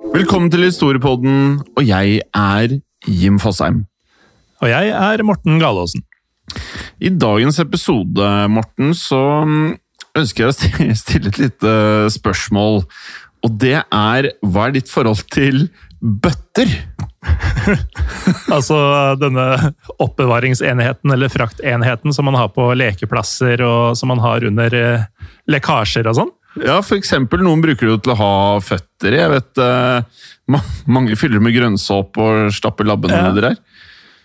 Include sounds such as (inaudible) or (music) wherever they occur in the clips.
Velkommen til Historiepodden, og jeg er Jim Fosheim. Og jeg er Morten Galaasen. I dagens episode, Morten, så mm, ønsker jeg å (laughs) stille et lite spørsmål. Og det er hva er ditt forhold til bøtter? (laughs) Altså denne oppbevaringsenheten eller fraktenheten som man har på lekeplasser og som man har under eh, lekkasjer og sånn. Ja, for eksempel, noen bruker det til å ha føtter i. Jeg vet uh, mange fyller med grønnsåp og stapper labbene Ja. nedi der.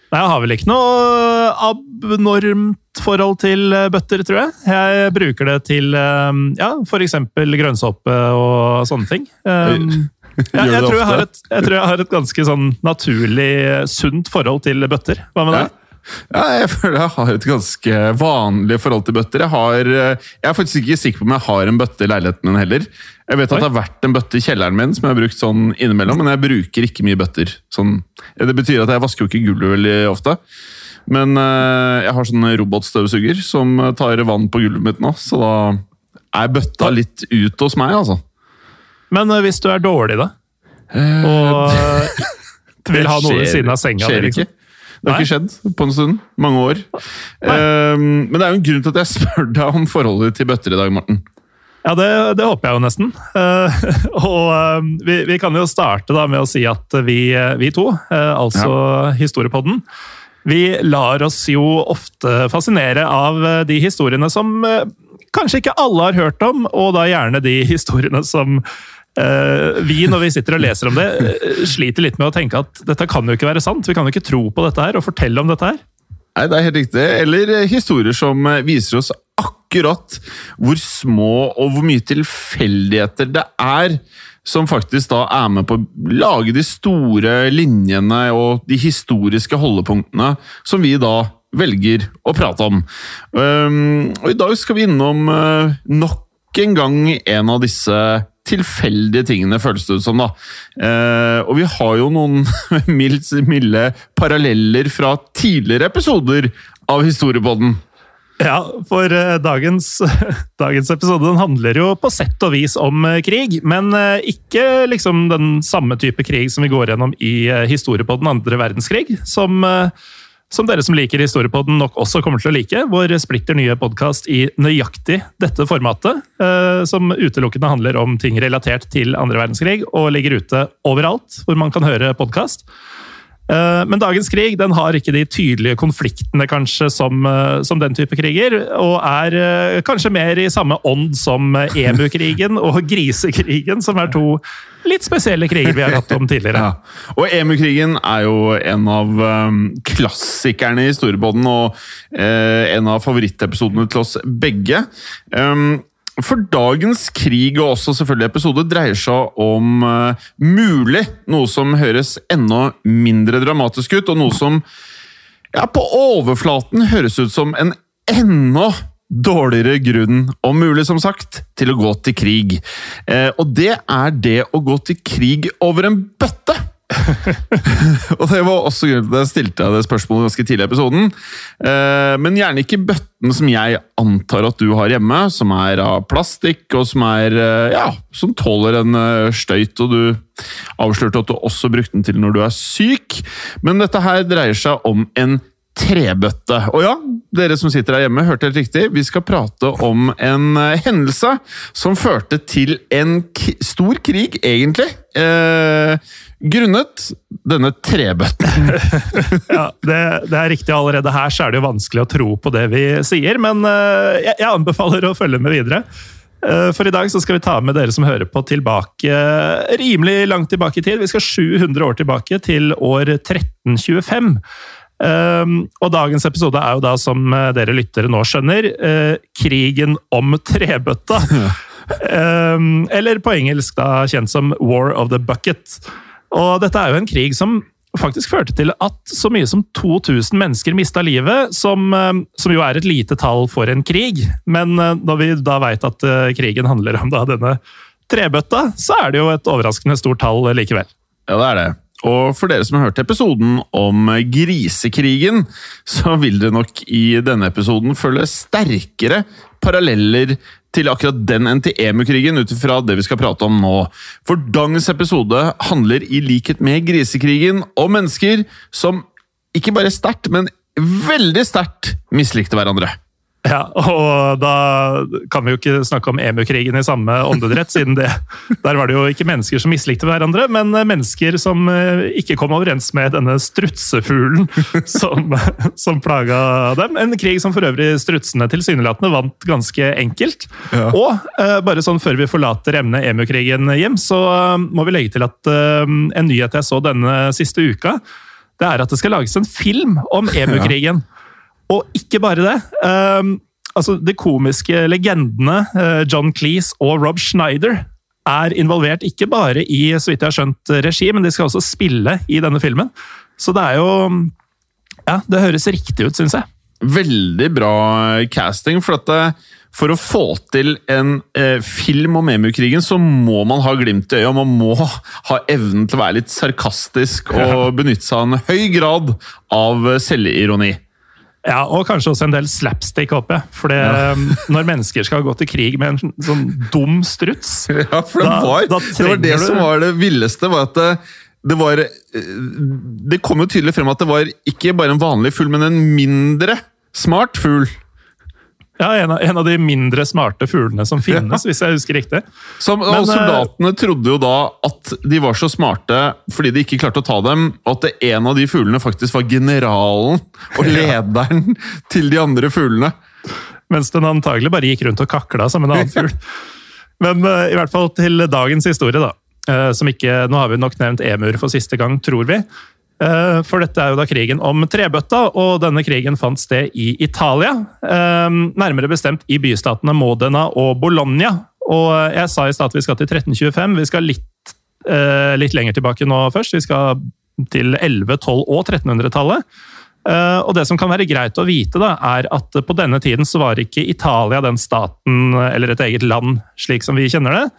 Nei, Jeg har vel ikke noe abnormt forhold til eh, bøtter, tror jeg. Jeg bruker det til eh, ja, f.eks. grønnsåpe og sånne ting. (laughs) Um, ja, jeg, tror jeg, har et, jeg tror jeg har et ganske sånn naturlig, sunt forhold til bøtter. Hva med deg? Ja, jeg føler jeg har et ganske vanlig forhold til bøtter. Jeg, har, eh, jeg er faktisk ikke sikker på om jeg har en bøtte i leiligheten min heller. Jeg vet at Oi. det har vært en bøtte i kjelleren min som jeg har brukt sånn innimellom, men jeg bruker ikke mye bøtter. Sånn, det betyr at jeg vasker jo ikke gulvet veldig ofte. Men eh, jeg har sånn robotstøvsuger som tar vann på gulvet mitt nå, så da er bøtta litt ut hos meg, altså. Men eh, hvis du er dårlig, da? Og (laughs) vil ha noe ved siden av senga? skjer det, liksom. ikke. Det har ikke skjedd på en stund. Mange år. Eh, men det er jo en grunn til at jeg (laughs) spør deg om forholdet til bøtter i dag, Morten. Ja, det, det håper jeg jo nesten. Uh, (laughs) og uh, vi, vi kan jo starte da med å si at vi, vi to, uh, altså Historiepodden, vi lar oss jo ofte fascinere av eh, de historiene som kanskje ikke alle har hørt om, og da gjerne de (laughs) historiene som vi, når vi sitter og leser om det, eh, sliter litt med å tenke at dette kan jo ikke være sant. Vi kan jo ikke tro på dette her og fortelle om dette her. Nei, det er helt riktig. Eller eh, historier som eh, viser oss akkurat hvor små og hvor mye tilfeldigheter det er som faktisk da er med på å lage de store linjene og de historiske holdepunktene som vi da velger å prate om. Um, og I dag skal vi innom eh, nok en gang en av disse tilfeldige tingene, føles det ut som. da. Eh, og vi har jo noen (laughs) milde paralleller fra tidligere episoder av Historiepodden. Ja, for eh, dagens, (laughs) dagens episode handler jo på sett og vis om eh, krig, men eh, ikke liksom den samme type krig som vi går gjennom i historie på den andre verdenskrig, som, som dere som liker historiepodden nok også kommer til å like. Vår splitter nye podkast i nøyaktig dette formatet, eh, som utelukkende handler om ting relatert til andre verdenskrig, og ligger ute overalt hvor man kan høre podkast. Eh, Men dagens krig den har ikke de tydelige konfliktene kanskje som, eh, som den type kriger, og er eh, kanskje mer i samme ånd som EMU-krigen (laughs) og grisekrigen, som er to litt spesielle kriger vi har hatt om tidligere. (laughs) Ja. Og EMU-krigen er jo en av um, klassikerne i historiebåten, og en av favorittepisodene til oss begge. Um, for dagens krig, og også selvfølgelig episode, dreier seg om uh, mulig noe som høres enda mindre dramatisk ut, og noe som ja, på overflaten høres ut som en enda dårligere grunn, om mulig som sagt, til å gå til krig. Eh, og det er det å gå til krig over en bøtte! (laughs) og det var også grunnen til at jeg stilte deg det spørsmålet ganske tidlig i episoden. Eh, men gjerne ikke bøtten som jeg antar at du har hjemme, som er av plastikk, og som er eh, ja, som tåler en eh, støyt. Og du avslørte at du også brukte den til når du er syk. Men dette her dreier seg om en trebøtte. Og ja, dere som sitter der hjemme, hørte helt riktig. Vi skal prate om en eh, hendelse som førte til en stor krig, egentlig. Eh, grunnet denne trebøtten. (laughs) ja, det, det, er riktig. Allerede her så er det jo vanskelig å tro på det vi sier, men eh, jeg, jeg anbefaler å følge med videre. Eh, for i dag så skal vi ta med dere som hører på, tilbake rimelig langt tilbake i tid. Vi skal 700 år tilbake, til år 1325. Um, og dagens episode er jo da, som eh, dere lyttere nå skjønner, uh, krigen om trebøtta. um, (laughs) eller på engelsk da kjent som War of the Bucket. Og dette er jo en krig som faktisk førte til at så mye som 2000 mennesker mista livet, som, som, jo er et lite tall for en krig. Men når vi da veit at krigen handler om da denne trebøtta, så er det jo et overraskende stort tall likevel. Ja, det er det. Og for dere som har hørt episoden om grisekrigen, så vil dere nok i denne episoden følge sterkere paralleller til akkurat den NTEMU-krigen ut ifra det vi skal prate om nå. For dagens episode handler i likhet med grisekrigen om mennesker som ikke bare sterkt, men veldig sterkt mislikte hverandre. (laughs) Ja, og da kan vi jo ikke snakke om EMU-krigen i samme åndedrett, siden det Der var det jo ikke mennesker som mislikte hverandre, men mennesker som eh, ikke kom overens med denne strutsefuglen som, (laughs) som plaga dem. En krig som for øvrig strutsene tilsynelatende vant ganske enkelt. Ja. Og eh, bare sånn før vi forlater emnet emukrigen hjem, så eh, må vi legge til at en nyhet jeg så denne siste uka, det er at det skal lages en film om (laughs) EMU-krigen. Ja. Og ikke bare det. Um, altså, De komiske legendene uh, John Cleese og Rob Schneider er involvert ikke bare i så vidt jeg har skjønt, regi, men de skal også spille i denne filmen. Så det er jo Ja, det høres riktig ut, syns jeg. Veldig bra casting. for at eh, for å få til en eh, film om EMU-krigen, så må man ha glimt i øyet. og Man må ha evnen til å være litt sarkastisk og benytte seg av en høy grad av selvironi. Ja, og kanskje også en del slapstick, håper jeg. For ja. Um, når mennesker skal gå til krig med en sånn dum struts (laughs) Ja, for det, da, var, da det var det du... som var det villeste. var at det, det var eh, Det kom jo tydelig frem at det var ikke bare en vanlig fugl, men en mindre smart fugl. Ja, en av, en av, de mindre smarte fuglene som finnes, ja. hvis jeg husker riktig. Som, Men, eh, Soldatene trodde jo da at de var så smarte fordi de ikke klarte å ta dem, og at en av de fuglene faktisk var generalen og lederen ja. til de andre fuglene. Mens den antagelig bare gikk rundt og kakla som en annen fugl. Men uh, i hvert fall til dagens historie, da. Uh, som ikke, Nå har vi nok nevnt emur for siste gang, tror vi. Eh, for dette er jo da krigen om trebøtta, og denne krigen fant sted i Italia. Eh, nærmere bestemt i bystatene Modena og Bologna. Og jeg sa i stad at vi skal til 1325. Vi skal litt, eh, litt lenger tilbake nå først. Vi skal til 11-, 12- og 1300-tallet. Og det som kan være greit å vite, da, er at på denne tiden så var ikke Italia den staten eller et eget land slik som vi kjenner det.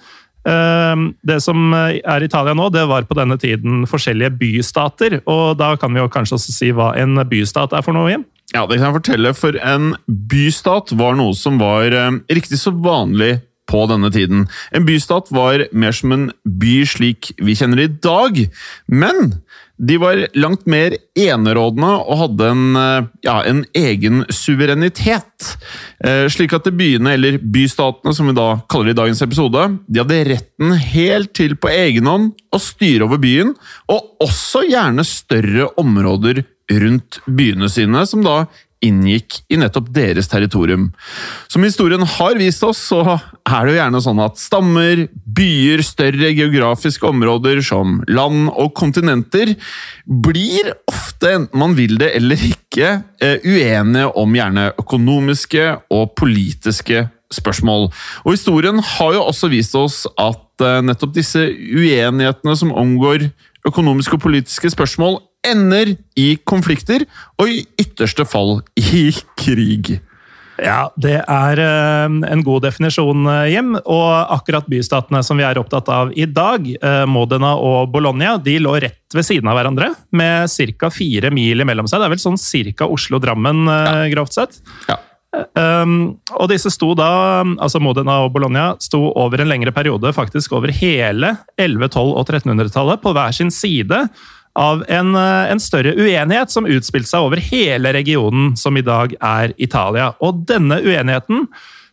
Ehm, det som er Italia nå, det var på denne tiden forskjellige bystater. Og da kan vi jo kanskje også si hva en bystat er for noe, Jim? Ja, det kan jeg fortelle, for en bystat var noe som var eh, riktig så vanlig på denne tiden. En bystat var mer som en by slik vi kjenner det i dag, men de var langt mer enerådende og hadde en, eh, ja, en egen suverenitet. Eh, slik at byene, eller bystatene som vi da kaller det i dagens episode, de hadde retten helt til på egen hånd å styre over byen, og også gjerne større områder rundt byene sine, som da inngikk i nettopp deres territorium. Som historien har vist oss, så er det jo gjerne sånn at stammer, byer, større geografiske områder som land og kontinenter blir ofte, enten man vil det eller ikke, eh, uenige om gjerne økonomiske og politiske spørsmål. Og historien har jo også vist oss at eh, nettopp disse uenighetene som omgår økonomiske og politiske spørsmål, ender i konflikter, og i ytterste fall i krig. Ja, det er eh, en god definisjon, eh, Jim. Og akkurat bystatene som vi er opptatt av i dag, eh, Modena og Bologna, de lå rett ved siden av hverandre med ca. fire mil imellom seg. Det er vel sånn ca. Oslo-Drammen, ja. grovt sett. Ja. Um, og disse sto da, altså Modena og Bologna sto over en lengre periode, faktisk over hele 11-, 12- og 1300-tallet, på hver sin side av en, eh, en, større uenighet som utspilte seg over hele regionen som i dag er Italia. Og denne uenigheten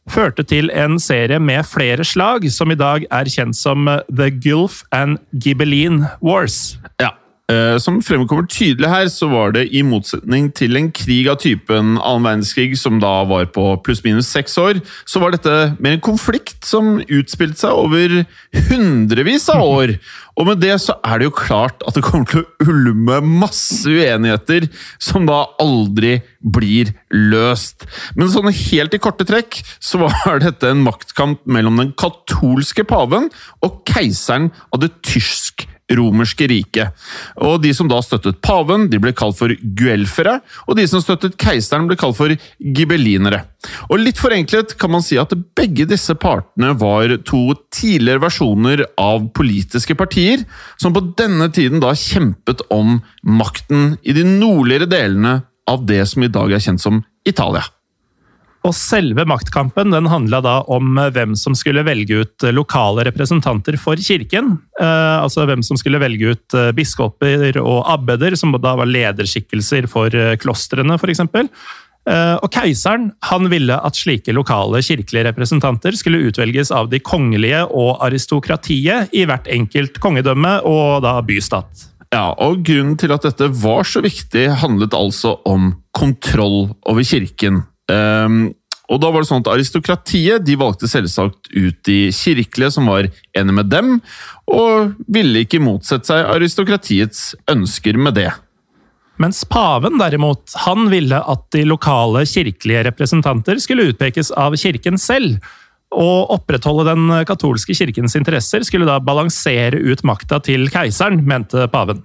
førte til en serie med flere slag, som i dag er kjent som eh, The Gulf and Ghibelline Wars. Ja, Eh, som fremkommer tydelig her, så var det i motsetning til en krig av typen annen verdenskrig, som da var på pluss-minus seks år, så var dette mer en konflikt som utspilte seg over hundrevis av år. Og med det så er det jo klart at det kommer til å ulme masse uenigheter som da aldri blir løst. Men sånn helt i korte trekk så var dette en maktkamp mellom den katolske paven og keiseren av det tyske romerske riket. Og De som da støttet paven, de ble kalt for guelfere, og de som støttet keiseren, ble kalt for gibelinere. Og Litt forenklet kan man si at begge disse partene var to tidligere versjoner av politiske partier, som på denne tiden da kjempet om makten i de nordligere delene av det som i dag er kjent som Italia. Og selve maktkampen den handla da om hvem som skulle velge ut lokale representanter for kirken. Eh, altså hvem som skulle velge ut eh, biskoper og abbeder, som da var lederskikkelser for eh, klostrene, f.eks. Eh, og keiseren han ville at slike lokale kirkelige representanter skulle utvelges av de kongelige og aristokratiet i hvert enkelt kongedømme og da bystat. Ja, og Grunnen til at dette var så viktig, handlet altså om kontroll over kirken. Um, og da var det sånn at Aristokratiet de valgte selvsagt ut de kirkelige som var enige med dem, og ville ikke motsette seg aristokratiets ønsker med det. Mens paven derimot, han ville at de lokale kirkelige representanter skulle utpekes av kirken selv. Å opprettholde den katolske kirkens interesser skulle da balansere ut makta til keiseren, mente paven.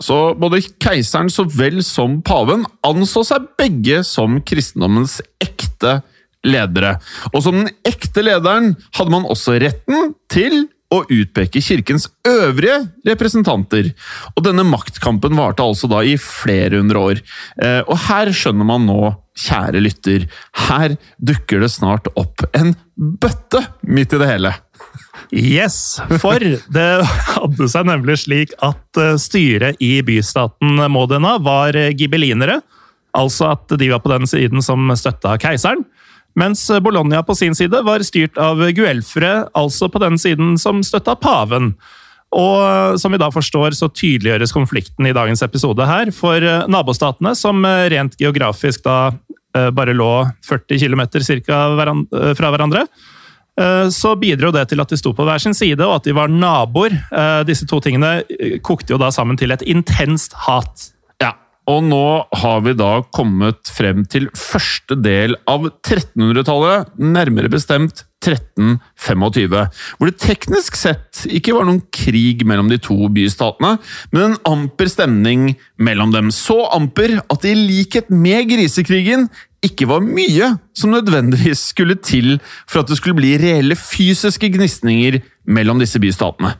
Så både keiseren så vel som paven anså seg begge som kristendommens ekte ledere. Og som den ekte lederen hadde man også retten til å utpeke kirkens øvrige representanter. Og denne maktkampen varte altså da i flere hundre år. Eh, og her skjønner man nå, kjære lytter, her dukker det snart opp en bøtte midt i det hele. Yes, for det hadde seg nemlig slik at eh, styret i bystaten Modena var gibelinere. Altså at de var på den siden som støtta keiseren. Mens Bologna på sin side var styrt av guelfere, altså på den siden som støtta paven. Og som vi da forstår, så tydeliggjøres konflikten i dagens episode her. For nabostatene, som rent geografisk da eh, bare lå 40 km fra hverandre, Eh, så bidro det til at de sto på hver sin side, og at de var naboer. Eh, disse to tingene eh, kokte jo da sammen til et intenst hat. Ja, og nå har vi da kommet frem til første del av 1300-tallet, nærmere bestemt 1325, hvor det teknisk sett ikke var noen krig mellom de to bystatene, men en amper stemning mellom dem. Så amper at i likhet med grisekrigen ikke var mye som nødvendigvis skulle til for at det skulle bli reelle fysiske gnisninger mellom disse bystatene.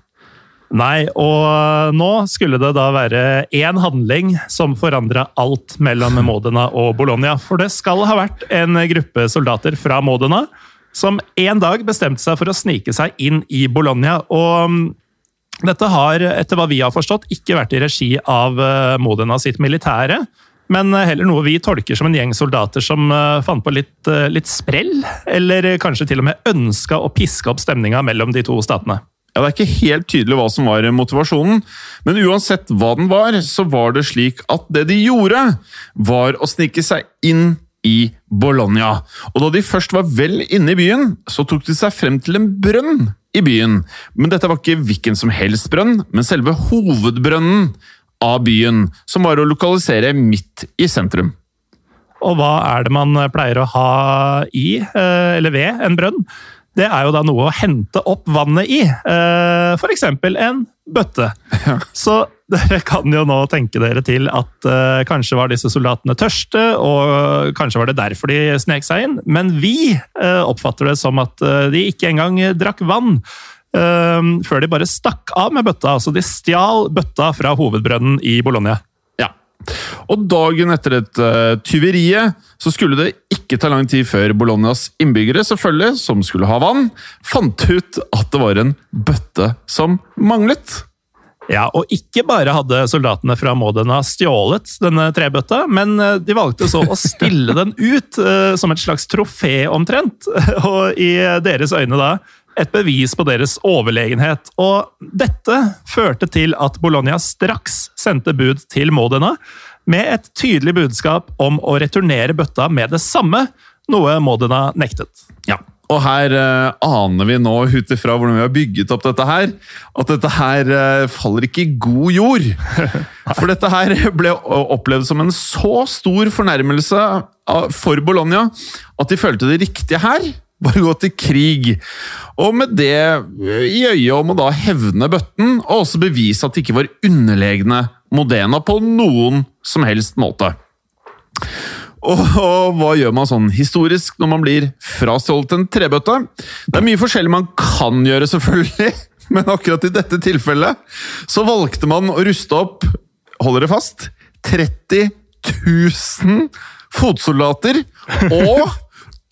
Nei, og nå skulle det da være én handling som forandra alt mellom Modena og Bologna. For det skal ha vært en gruppe soldater fra Modena som en dag bestemte seg for å snike seg inn i Bologna. Og mm, dette har, etter hva vi har forstått, ikke vært i regi av eh, Modena sitt militære men eh, heller noe vi tolker som en gjeng soldater som eh, fant på litt, eh, litt sprell, eller kanskje til og med ønska å piske opp stemninga mellom de to statene. Ja, Det er ikke helt tydelig hva som var motivasjonen, men uansett hva den var, så var det slik at det de gjorde, var å snike seg inn i Bologna. Og da de først var vel inne i byen, så tok de seg frem til en brønn i byen. Men dette var ikke hvilken som helst brønn, men selve hovedbrønnen av byen, som var å lokalisere midt i sentrum. Og hva er det man pleier å ha i, eh, eller ved, en brønn? Det er jo da noe å hente opp vannet i. Eh, F.eks. en bøtte. Så (laughs) dere kan jo nå tenke dere til at uh, kanskje var disse soldatene tørste, og kanskje var det derfor de snek seg inn. Men vi uh, oppfatter det som at uh, de ikke engang drakk vann. Før de bare stakk av med bøtta. Altså de stjal bøtta fra hovedbrønnen i Bologna. Ja. Og dagen etter dette tyveriet så skulle det ikke ta lang tid før Bolognas innbyggere, selvfølgelig, som skulle ha vann, fant ut at det var en bøtte som manglet. Ja, og ikke bare hadde soldatene fra Modena stjålet denne trebøtta, men eh, de valgte så å stille den ut uh, som et slags trofé, omtrent. (laughs) Og i deres øyne da et bevis på deres overlegenhet. Og dette førte til at Bologna straks sendte bud til Modena med et tydelig budskap om å returnere bøtta med det samme, noe Modena nektet. Ja, og her uh, aner vi nå, ut ifra hvordan vi har bygget opp dette her, at dette her uh, faller ikke i god jord. (laughs) For dette her ble opplevd som en så stor fornærmelse for Bologna at de følte det riktige her var å gå til krig. Og med det eh, i øyet om å da hevne bøtten, og også bevise at de ikke var underlegne Modena på noen som helst måte. Og, og, hva gjør man sånn historisk når man blir frastjålet en trebøtte? Det er mye forskjellig man kan gjøre, selvfølgelig, (laughs) men akkurat i dette tilfellet så valgte man å ruste opp, holder det fast, 30 000 fotsoldater og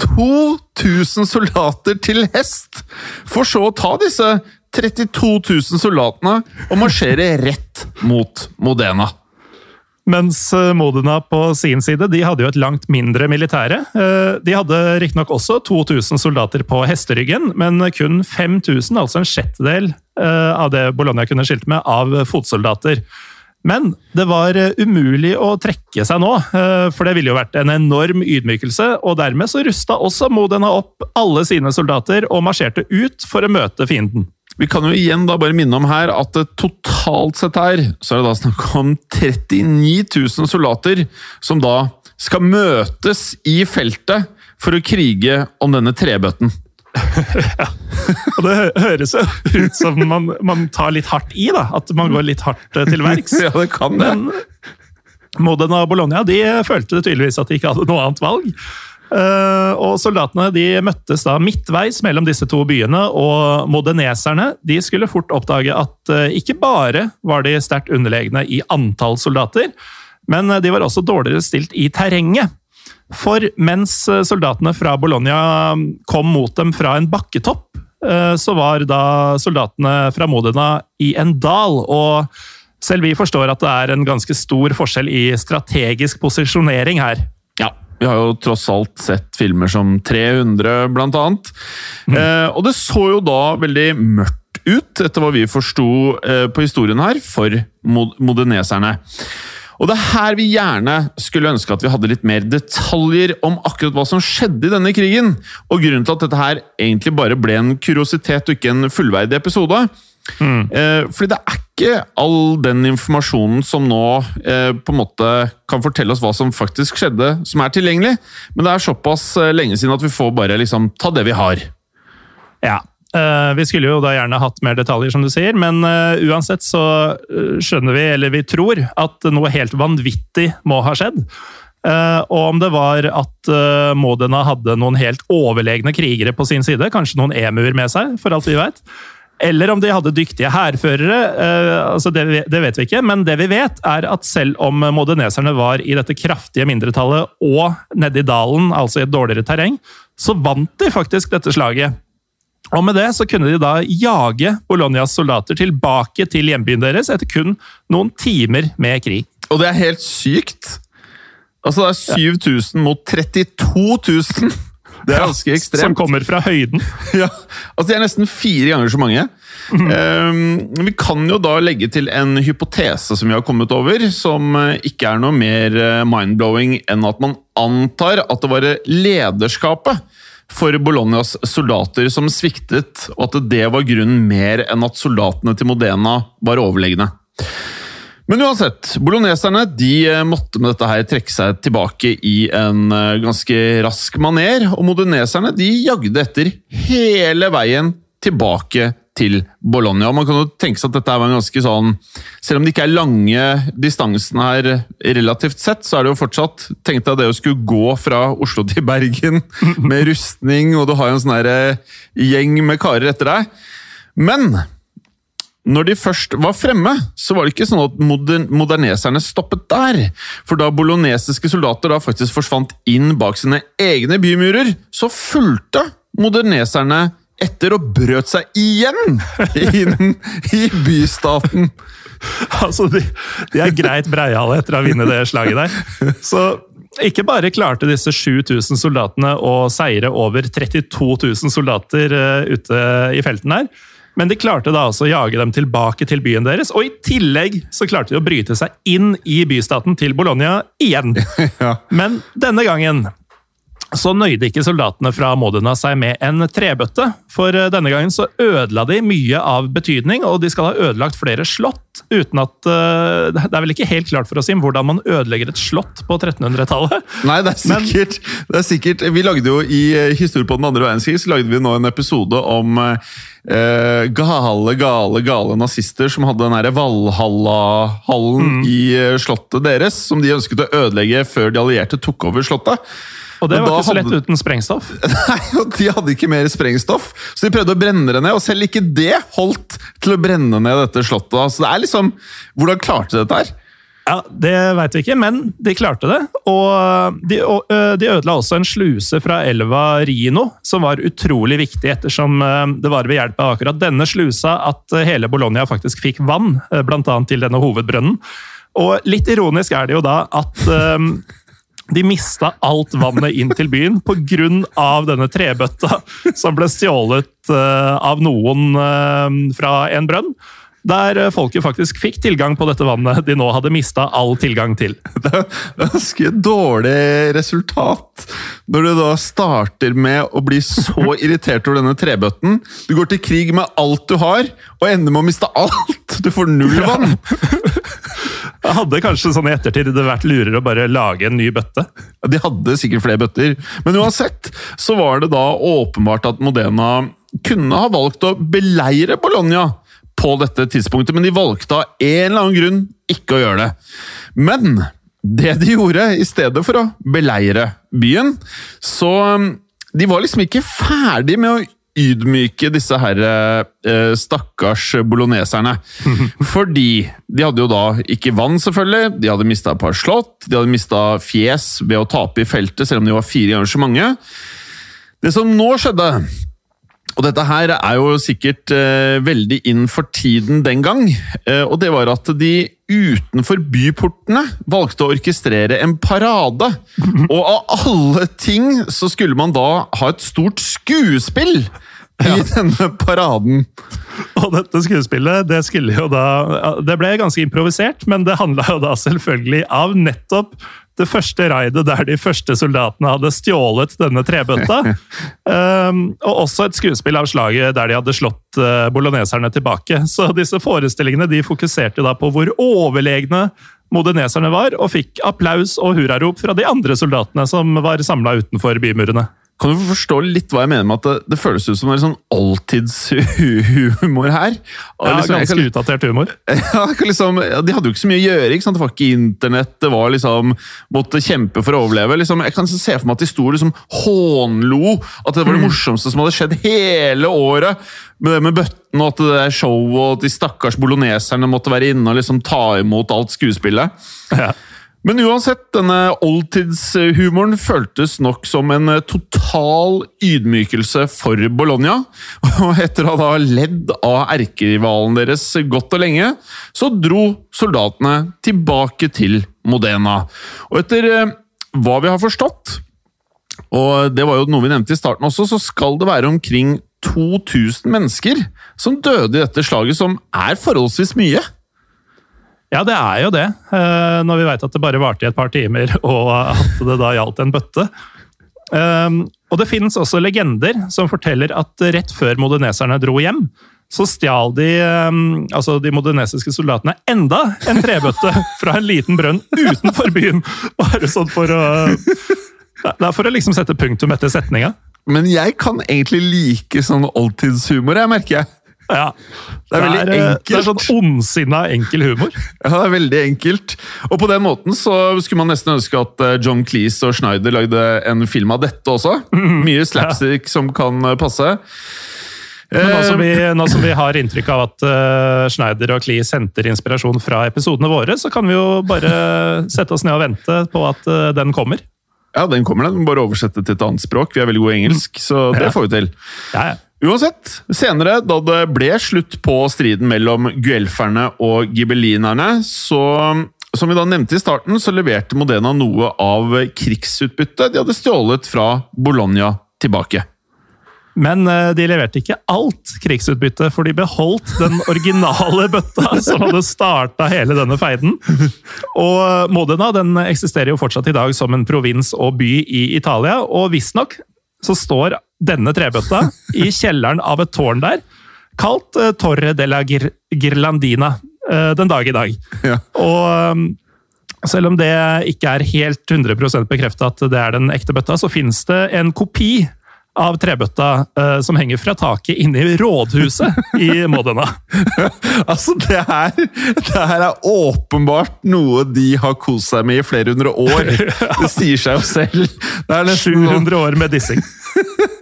2000 soldater til hest, for så å ta disse 32 000 soldatene og marsjere rett mot Modena. Mens eh, Modena på sin side de hadde jo et langt mindre militære. Eh, de hadde riktignok også 2000 soldater på hesteryggen, men kun 5000, altså en sjettedel eh, av det Bologna kunne skilte med, av fotsoldater. Men det var umulig å trekke seg nå, for det ville jo vært en enorm ydmykelse. Og dermed så rusta også Modena opp alle sine soldater og marsjerte ut for å møte fienden. Vi kan jo igjen da bare minne om her at totalt sett her, så er det da snakk om 39 000 soldater som da skal møtes i feltet for å krige om denne trebøtten. Ja. Og det høres jo ut som man, man, tar litt hardt i, da. At man går litt hardt eh, til verks. (laughs) ja, det kan det. Men Modena og Bologna de følte tydeligvis at de ikke hadde noe annet valg. Uh, og Soldatene de møttes da midtveis mellom disse to byene, og modeneserne de skulle fort oppdage at uh, ikke bare var de sterkt underlegne i antall soldater, men de var også dårligere stilt i terrenget. For mens soldatene fra Bologna kom mot dem fra en bakketopp, så var da soldatene fra Modena i en dal. og selv vi forstår at det er en ganske stor forskjell i strategisk posisjonering her. Ja, Vi har jo tross alt sett filmer som 300, blant annet. Mm. Eh, og det så jo da veldig mørkt ut, etter hva vi forsto eh, på historien her, for mod modeneserne. Og det er her vi gjerne skulle ønske at vi hadde litt mer detaljer om akkurat hva som skjedde i denne krigen. Og grunnen til at dette her egentlig bare ble en kuriositet og ikke en fullverdig episode, Mm. Eh, fordi det er ikke all den informasjonen som nå eh, på en måte kan fortelle oss hva som faktisk skjedde, som er tilgjengelig. Men det er såpass eh, lenge siden at vi får bare liksom ta det vi har. Ja. Uh, vi skulle jo da gjerne hatt mer detaljer, som du sier, men uh, uansett så uh, skjønner vi, eller vi tror, at noe helt vanvittig må ha skjedd. og om det var at Modena hadde noen helt overlegne krigere på sin side, kanskje noen emuer med seg, for alt vi vet. Eller om de hadde dyktige hærførere. Eh, altså det, det, vet vi ikke, men det vi vet, er at selv om modeneserne var i dette kraftige mindretallet og nedi dalen, altså i et dårligere terreng, så vant de faktisk dette slaget. Og med det så kunne de da jage Bolognas soldater tilbake til hjembyen deres etter kun noen timer med krig. Og det er helt sykt! Altså, det er 7000 mot 32 000! Det er ganske ekstremt. Som kommer fra høyden. (laughs) ja, altså De er nesten fire ganger så mange. Mm. Um, vi kan jo da legge til en hypotese som vi har kommet over, som eh, ikke er noe mer eh, mind-blowing enn at man antar at det var lederskapet for Bolognas soldater som sviktet, og at det var grunnen mer enn at soldatene til Modena var overlegne. Men uansett, bologneserne de eh, måtte med dette her trekke seg tilbake i en eh, ganske rask maner. Og modeneserne de jagde etter hele veien tilbake til Bologna. Man kan jo tenke seg at dette var en ganske sånn Selv om det ikke er lange distansene her relativt sett, så er det jo fortsatt Tenk deg det å skulle gå fra Oslo til Bergen (laughs) med rustning, og du har en sånn eh, gjeng med karer etter deg. Men når de først var fremme, så var det ikke sånn at moder moderneserne stoppet der. For da bolognesiske soldater da faktisk forsvant inn bak sine egne bymurer, så fulgte moderneserne etter og brøt seg igjen inn i bystaten. Altså, de, de er greit breiale etter å ha vunnet det slaget der. Så ikke bare klarte disse 7000 soldatene å seire over 32 000 soldater uh, ute i felten her, men de klarte da altså å jage dem tilbake til byen deres, og i tillegg så klarte de å bryte seg inn i bystaten til Bologna igjen. (laughs) Ja. Men denne gangen så nøyde ikke soldatene fra Modena seg med en trebøtte, for eh, denne gangen så ødela de mye av betydning, og de skal ha ødelagt flere slott, uten at uh, Det er vel ikke helt klart for oss, Jim, hvordan man ødelegger et slott på 1300-tallet? (laughs) Nei, det er, sikkert, det er sikkert Vi lagde jo i eh, Historie på den andre verdenskrig så lagde vi nå en episode om uh, gale, gale, gale nazister som hadde den derre Valhalla-hallen Mm. i slottet deres, som de ønsket å ødelegge før de allierte tok over slottet. Og det Men var ikke så lett hadde- uten sprengstoff. (laughs) Nei, og De hadde ikke mer sprengstoff, så de prøvde å brenne det ned. Og selv ikke det holdt til å brenne ned dette slottet. Så det er liksom Hvordan klarte de dette her? Ja, Det veit vi ikke, men de klarte det. Og de, og, de ødela også en sluse fra elva Rino, som var utrolig viktig, ettersom det var ved hjelp av akkurat denne slusa at hele Bologna faktisk fikk vann, bl.a. til denne hovedbrønnen. Og litt ironisk er det jo da at de mista alt vannet inn til byen pga. denne trebøtta som ble stjålet eh, av noen eh, fra en brønn. Der eh, folket faktisk fikk tilgang på dette vannet de nå hadde mista all tilgang til. (laughs) Det er ganske dårlig resultat. Når du da starter med å bli så (laughs) irritert over denne trebøtten. Du går til krig med alt du har, og ender med å miste alt! Du får null vann! (laughs) Jeg hadde kanskje sånn i ettertid det vært lurere å bare lage en ny bøtte. De hadde sikkert flere bøtter. Men uansett så var det da åpenbart at Modena kunne ha valgt å beleire Bologna på dette tidspunktet, men de valgte av en eller annen grunn ikke å gjøre det. Men det de gjorde, i stedet for å beleire byen, så um, De var liksom ikke ferdig med å ydmyke disse her eh, stakkars bologneserne. (laughs) Fordi de hadde jo da ikke vann, selvfølgelig. De hadde mista et par slott. De hadde mista fjes ved å tape i feltet, selv om de var fire ganger så mange. Det som nå skjedde og dette her er jo sikkert eh, veldig inn for tiden den gang. Eh, og det var at de utenfor byportene valgte å orkestrere en parade. (laughs) Og av alle ting så skulle man da ha et stort skuespill i denne paraden. (laughs) Og dette skuespillet det skulle jo da Det ble ganske improvisert, men det handla jo da selvfølgelig av nettopp det første raidet der de første soldatene hadde stjålet denne trebøtta. um, (laughs) og også et skuespill av slaget der de hadde slått uh, boloneserne tilbake. Så disse forestillingene de fokuserte da på hvor overlegne modeneserne var, og fikk applaus og hurrarop fra de andre soldatene som var samla utenfor bymurene. Kan du forstå litt hva jeg mener med at det, det føles ut som en sånn oldtidshumor her? Og Ja, liksom, ganske kan- utdatert humor. (laughs) Ja, liksom, De hadde jo ikke så mye å gjøre. ikke sant? Det var ikke internett. det var liksom, Måtte kjempe for å overleve. liksom, Jeg kan se for meg at de sto liksom hånlo. At det var det morsomste som hadde skjedd hele året. Med det med bøtten og at det der showet og at de stakkars boloneserne måtte være inne og liksom ta imot alt skuespillet. Ja. Men uansett, denne oldtidshumoren føltes nok som en eh, total ydmykelse for Bologna. (laughs) Og etter å ha ledd av erkerivalen deres godt og lenge, så dro soldatene tilbake til Modena. Og etter eh, hva vi har forstått, og det var jo noe vi nevnte i starten også, så skal det være omkring 2000 mennesker som døde i dette slaget, som er forholdsvis mye. Ja, det er jo det. eh, Når vi veit at det bare varte i et par timer, (laughs) og at det da gjaldt en bøtte. Um, Og det finnes også legender som forteller at rett før modeneserne dro hjem, så stjal de um, altså de modenesiske soldatene enda en trebøtte (laughs) fra en liten brønn utenfor byen! (laughs) Bare sånn for å Det er for å liksom sette punktum etter setninga. Men jeg kan egentlig like sånn oldtidshumor, jeg merker jeg. Ja. Det er veldig eh, Det er enkelt. sånn ondsinna enkel humor. Ja, det er veldig enkelt. Og på den måten så skulle man nesten ønske at eh, John Cleese og Schneider lagde en film av dette også. Mhm. Mye slapstick som kan eh, passe. Men nå som, Eh, vi, nå som vi (laughs) har inntrykk av at uh, Schneider og Cleese henter inspirasjon fra episodene våre, så kan vi jo bare sette oss ned og vente på at uh, den kommer. Ja, den kommer, den. Bare oversette til et annet språk. Vi er veldig gode i engelsk, så det Ja. får vi til. Ja, ja. Uansett, senere, da det ble slutt på striden mellom guelferne og gibelinerne, så som vi da nevnte i starten, så leverte Modena noe av krigsutbyttet de hadde stjålet fra Bologna tilbake. Men eh, de leverte ikke alt krigsutbytte, for de beholdt den originale bøtta (laughs) som hadde starta hele denne feiden. Og Modena den eksisterer jo fortsatt i dag som en provins og by i Italia, og visstnok så står denne trebøtta i (laughs) kjelleren av et tårn der, kalt eh, Torre della Gir Girlandina eh, den dag i dag. Ja. Og um, selv om det ikke er helt 100% bekrefta at det er den ekte bøtta, så finnes det en kopi av trebøtta uh, som henger fra taket inne i rådhuset i Modena. (laughs) Altså, det her, det her er åpenbart noe de har kost seg med i flere hundre år. (laughs) Det sier seg jo selv. Det er nesten sånn- 700 år med dissing.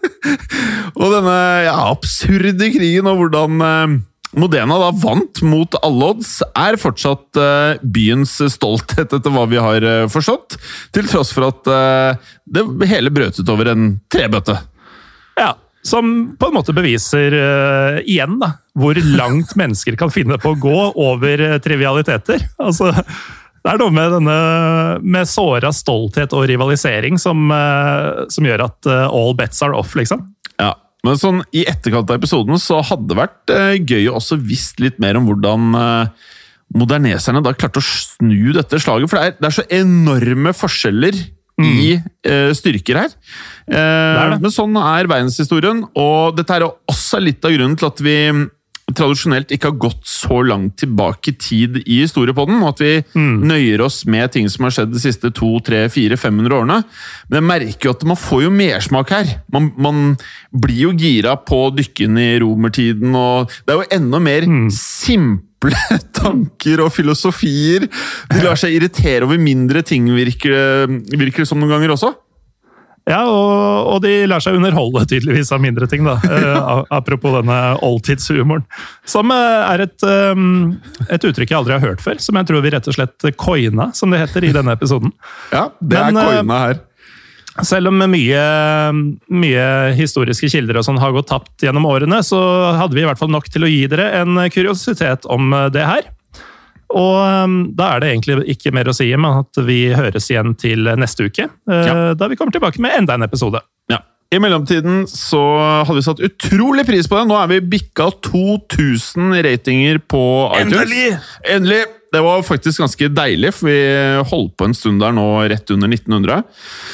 (laughs) Og denne ja, absurde krigen og hvordan uh, Modena da vant mot alle odds, er fortsatt uh, byens stolthet, etter hva vi har uh, forstått. Til tross for at uh, det hele brøt ut over en trebøtte. Ja, som på en måte beviser uh, igjen da, hvor langt (laughs) mennesker kan finne på å gå over uh, trivialiteter. Altså, det er noe med denne med såra stolthet og rivalisering som, uh, som gjør at all bets are off, liksom. Ja, men sånn i etterkant av episoden så hadde det vært gøy å også visst litt mer om hvordan moderneserne da klarte å snu dette slaget. For det er, det er så enorme forskjeller i uh, styrker her. Uh, det det. Men sånn er verdenshistorien, og dette er også litt av grunnen til at vi tradisjonelt ikke har gått så langt tilbake i tid i historiepodden, og at vi nøyer oss med ting som har skjedd de siste to, tre, fire, 500 årene. Men jeg merker jo at man får jo mersmak her. Man, man blir jo gira på dykken i romertiden, og det er jo enda mer simple (laughs) tanker og filosofier. De lar seg irritere over mindre ting, virker, virker det som noen ganger også. Ja, og, og de lar seg underholde tydeligvis av mindre ting, da. (laughs) Eh, apropos denne oldtidshumoren. Som eh, er et, um, et uttrykk jeg aldri har hørt før, som jeg tror vi rett og slett coina, som det heter, i denne episoden. Ja, det Men, er eh, coina her. Selv om mye, mye historiske kilder og sånn har gått tapt gjennom årene, så hadde vi i hvert fall nok til å gi dere en kuriositet om eh, det her. Og um, da er det egentlig ikke mer å si enn at vi høres igjen til neste uke. eh, Ja. Da vi kommer tilbake med enda en episode. Ja. I mellomtiden så hadde vi satt utrolig pris på det. Nå er vi bikka 2000 ratinger på iTunes. Endelig! Endelig! Det var faktisk ganske deilig, for vi holdt på en stund der nå rett under 1900.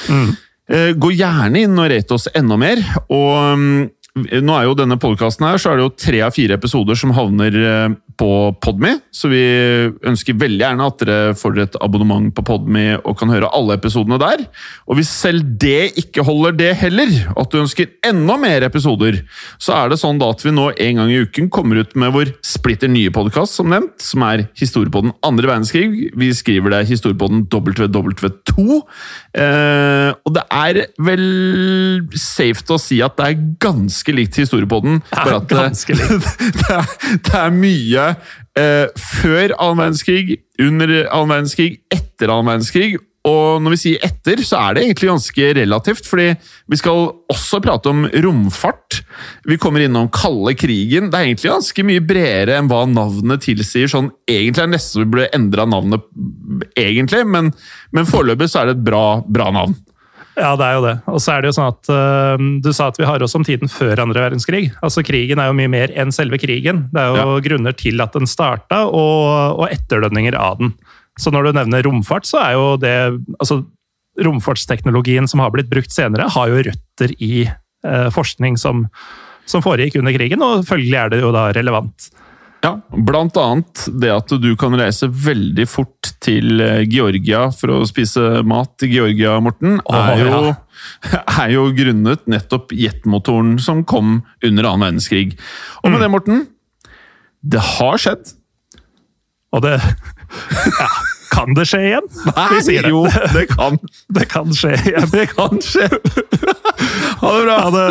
Eh, Gå gjerne inn og rate oss enda mer. Og mm, nå er jo denne podkasten her, så er det jo tre av fire episoder som havner eh, på Podme, så vi ønsker veldig gjerne at dere får et abonnement på Podme og kan høre alle episodene der. Og hvis selv det ikke holder det heller, at du ønsker enda mer episoder, så er det sånn da at vi nå en gang i uken kommer ut med vår splitter nye podkast, som nevnt, som er Historiepodden andre verdenskrig. Vi skriver det Historiepodden WW2. Eh, og det er vel safe å si at det er ganske likt Historiepodden. Bare at, eh, ganske likt. (laughs) det, er, det er mye eh, før annen verdenskrig, under annen verdenskrig, etter annen verdenskrig. Og når vi sier etter, så er det egentlig ganske relativt, fordi vi skal også prate om romfart. Vi kommer innom kalde krigen. Det er egentlig ganske mye bredere enn hva navnet tilsier. Sånn, egentlig er det nesten vi burde endra navnet, egentlig, men, men foreløpig så er det et bra, bra navn. Ja, det er jo det. Og så er det jo sånn at uh, Du sa at vi har oss om tiden før andre verdenskrig. Altså, Krigen er jo mye mer enn selve krigen. Det er jo grunner til at den starta, og, og etterdønninger av den. Så når du nevner romfart, så er jo det altså Romfartsteknologien som har blitt brukt senere, har jo røtter i uh, forskning som, som foregikk under krigen, og følgelig er det jo da relevant. Ja, blant annet det at du kan reise veldig fort til eh, Georgia for å spise mat i Georgia, Morten, er, jo, (laughs) er jo grunnet nettopp jetmotoren som kom under annen verdenskrig. Og med det, Morten, Det har skjedd. Og det (laughs) ja, Kan det skje igjen? Vi sier det. jo, (laughs) det kan. Det kan skje igjen. Det kan skje. Ha det bra. Ha det.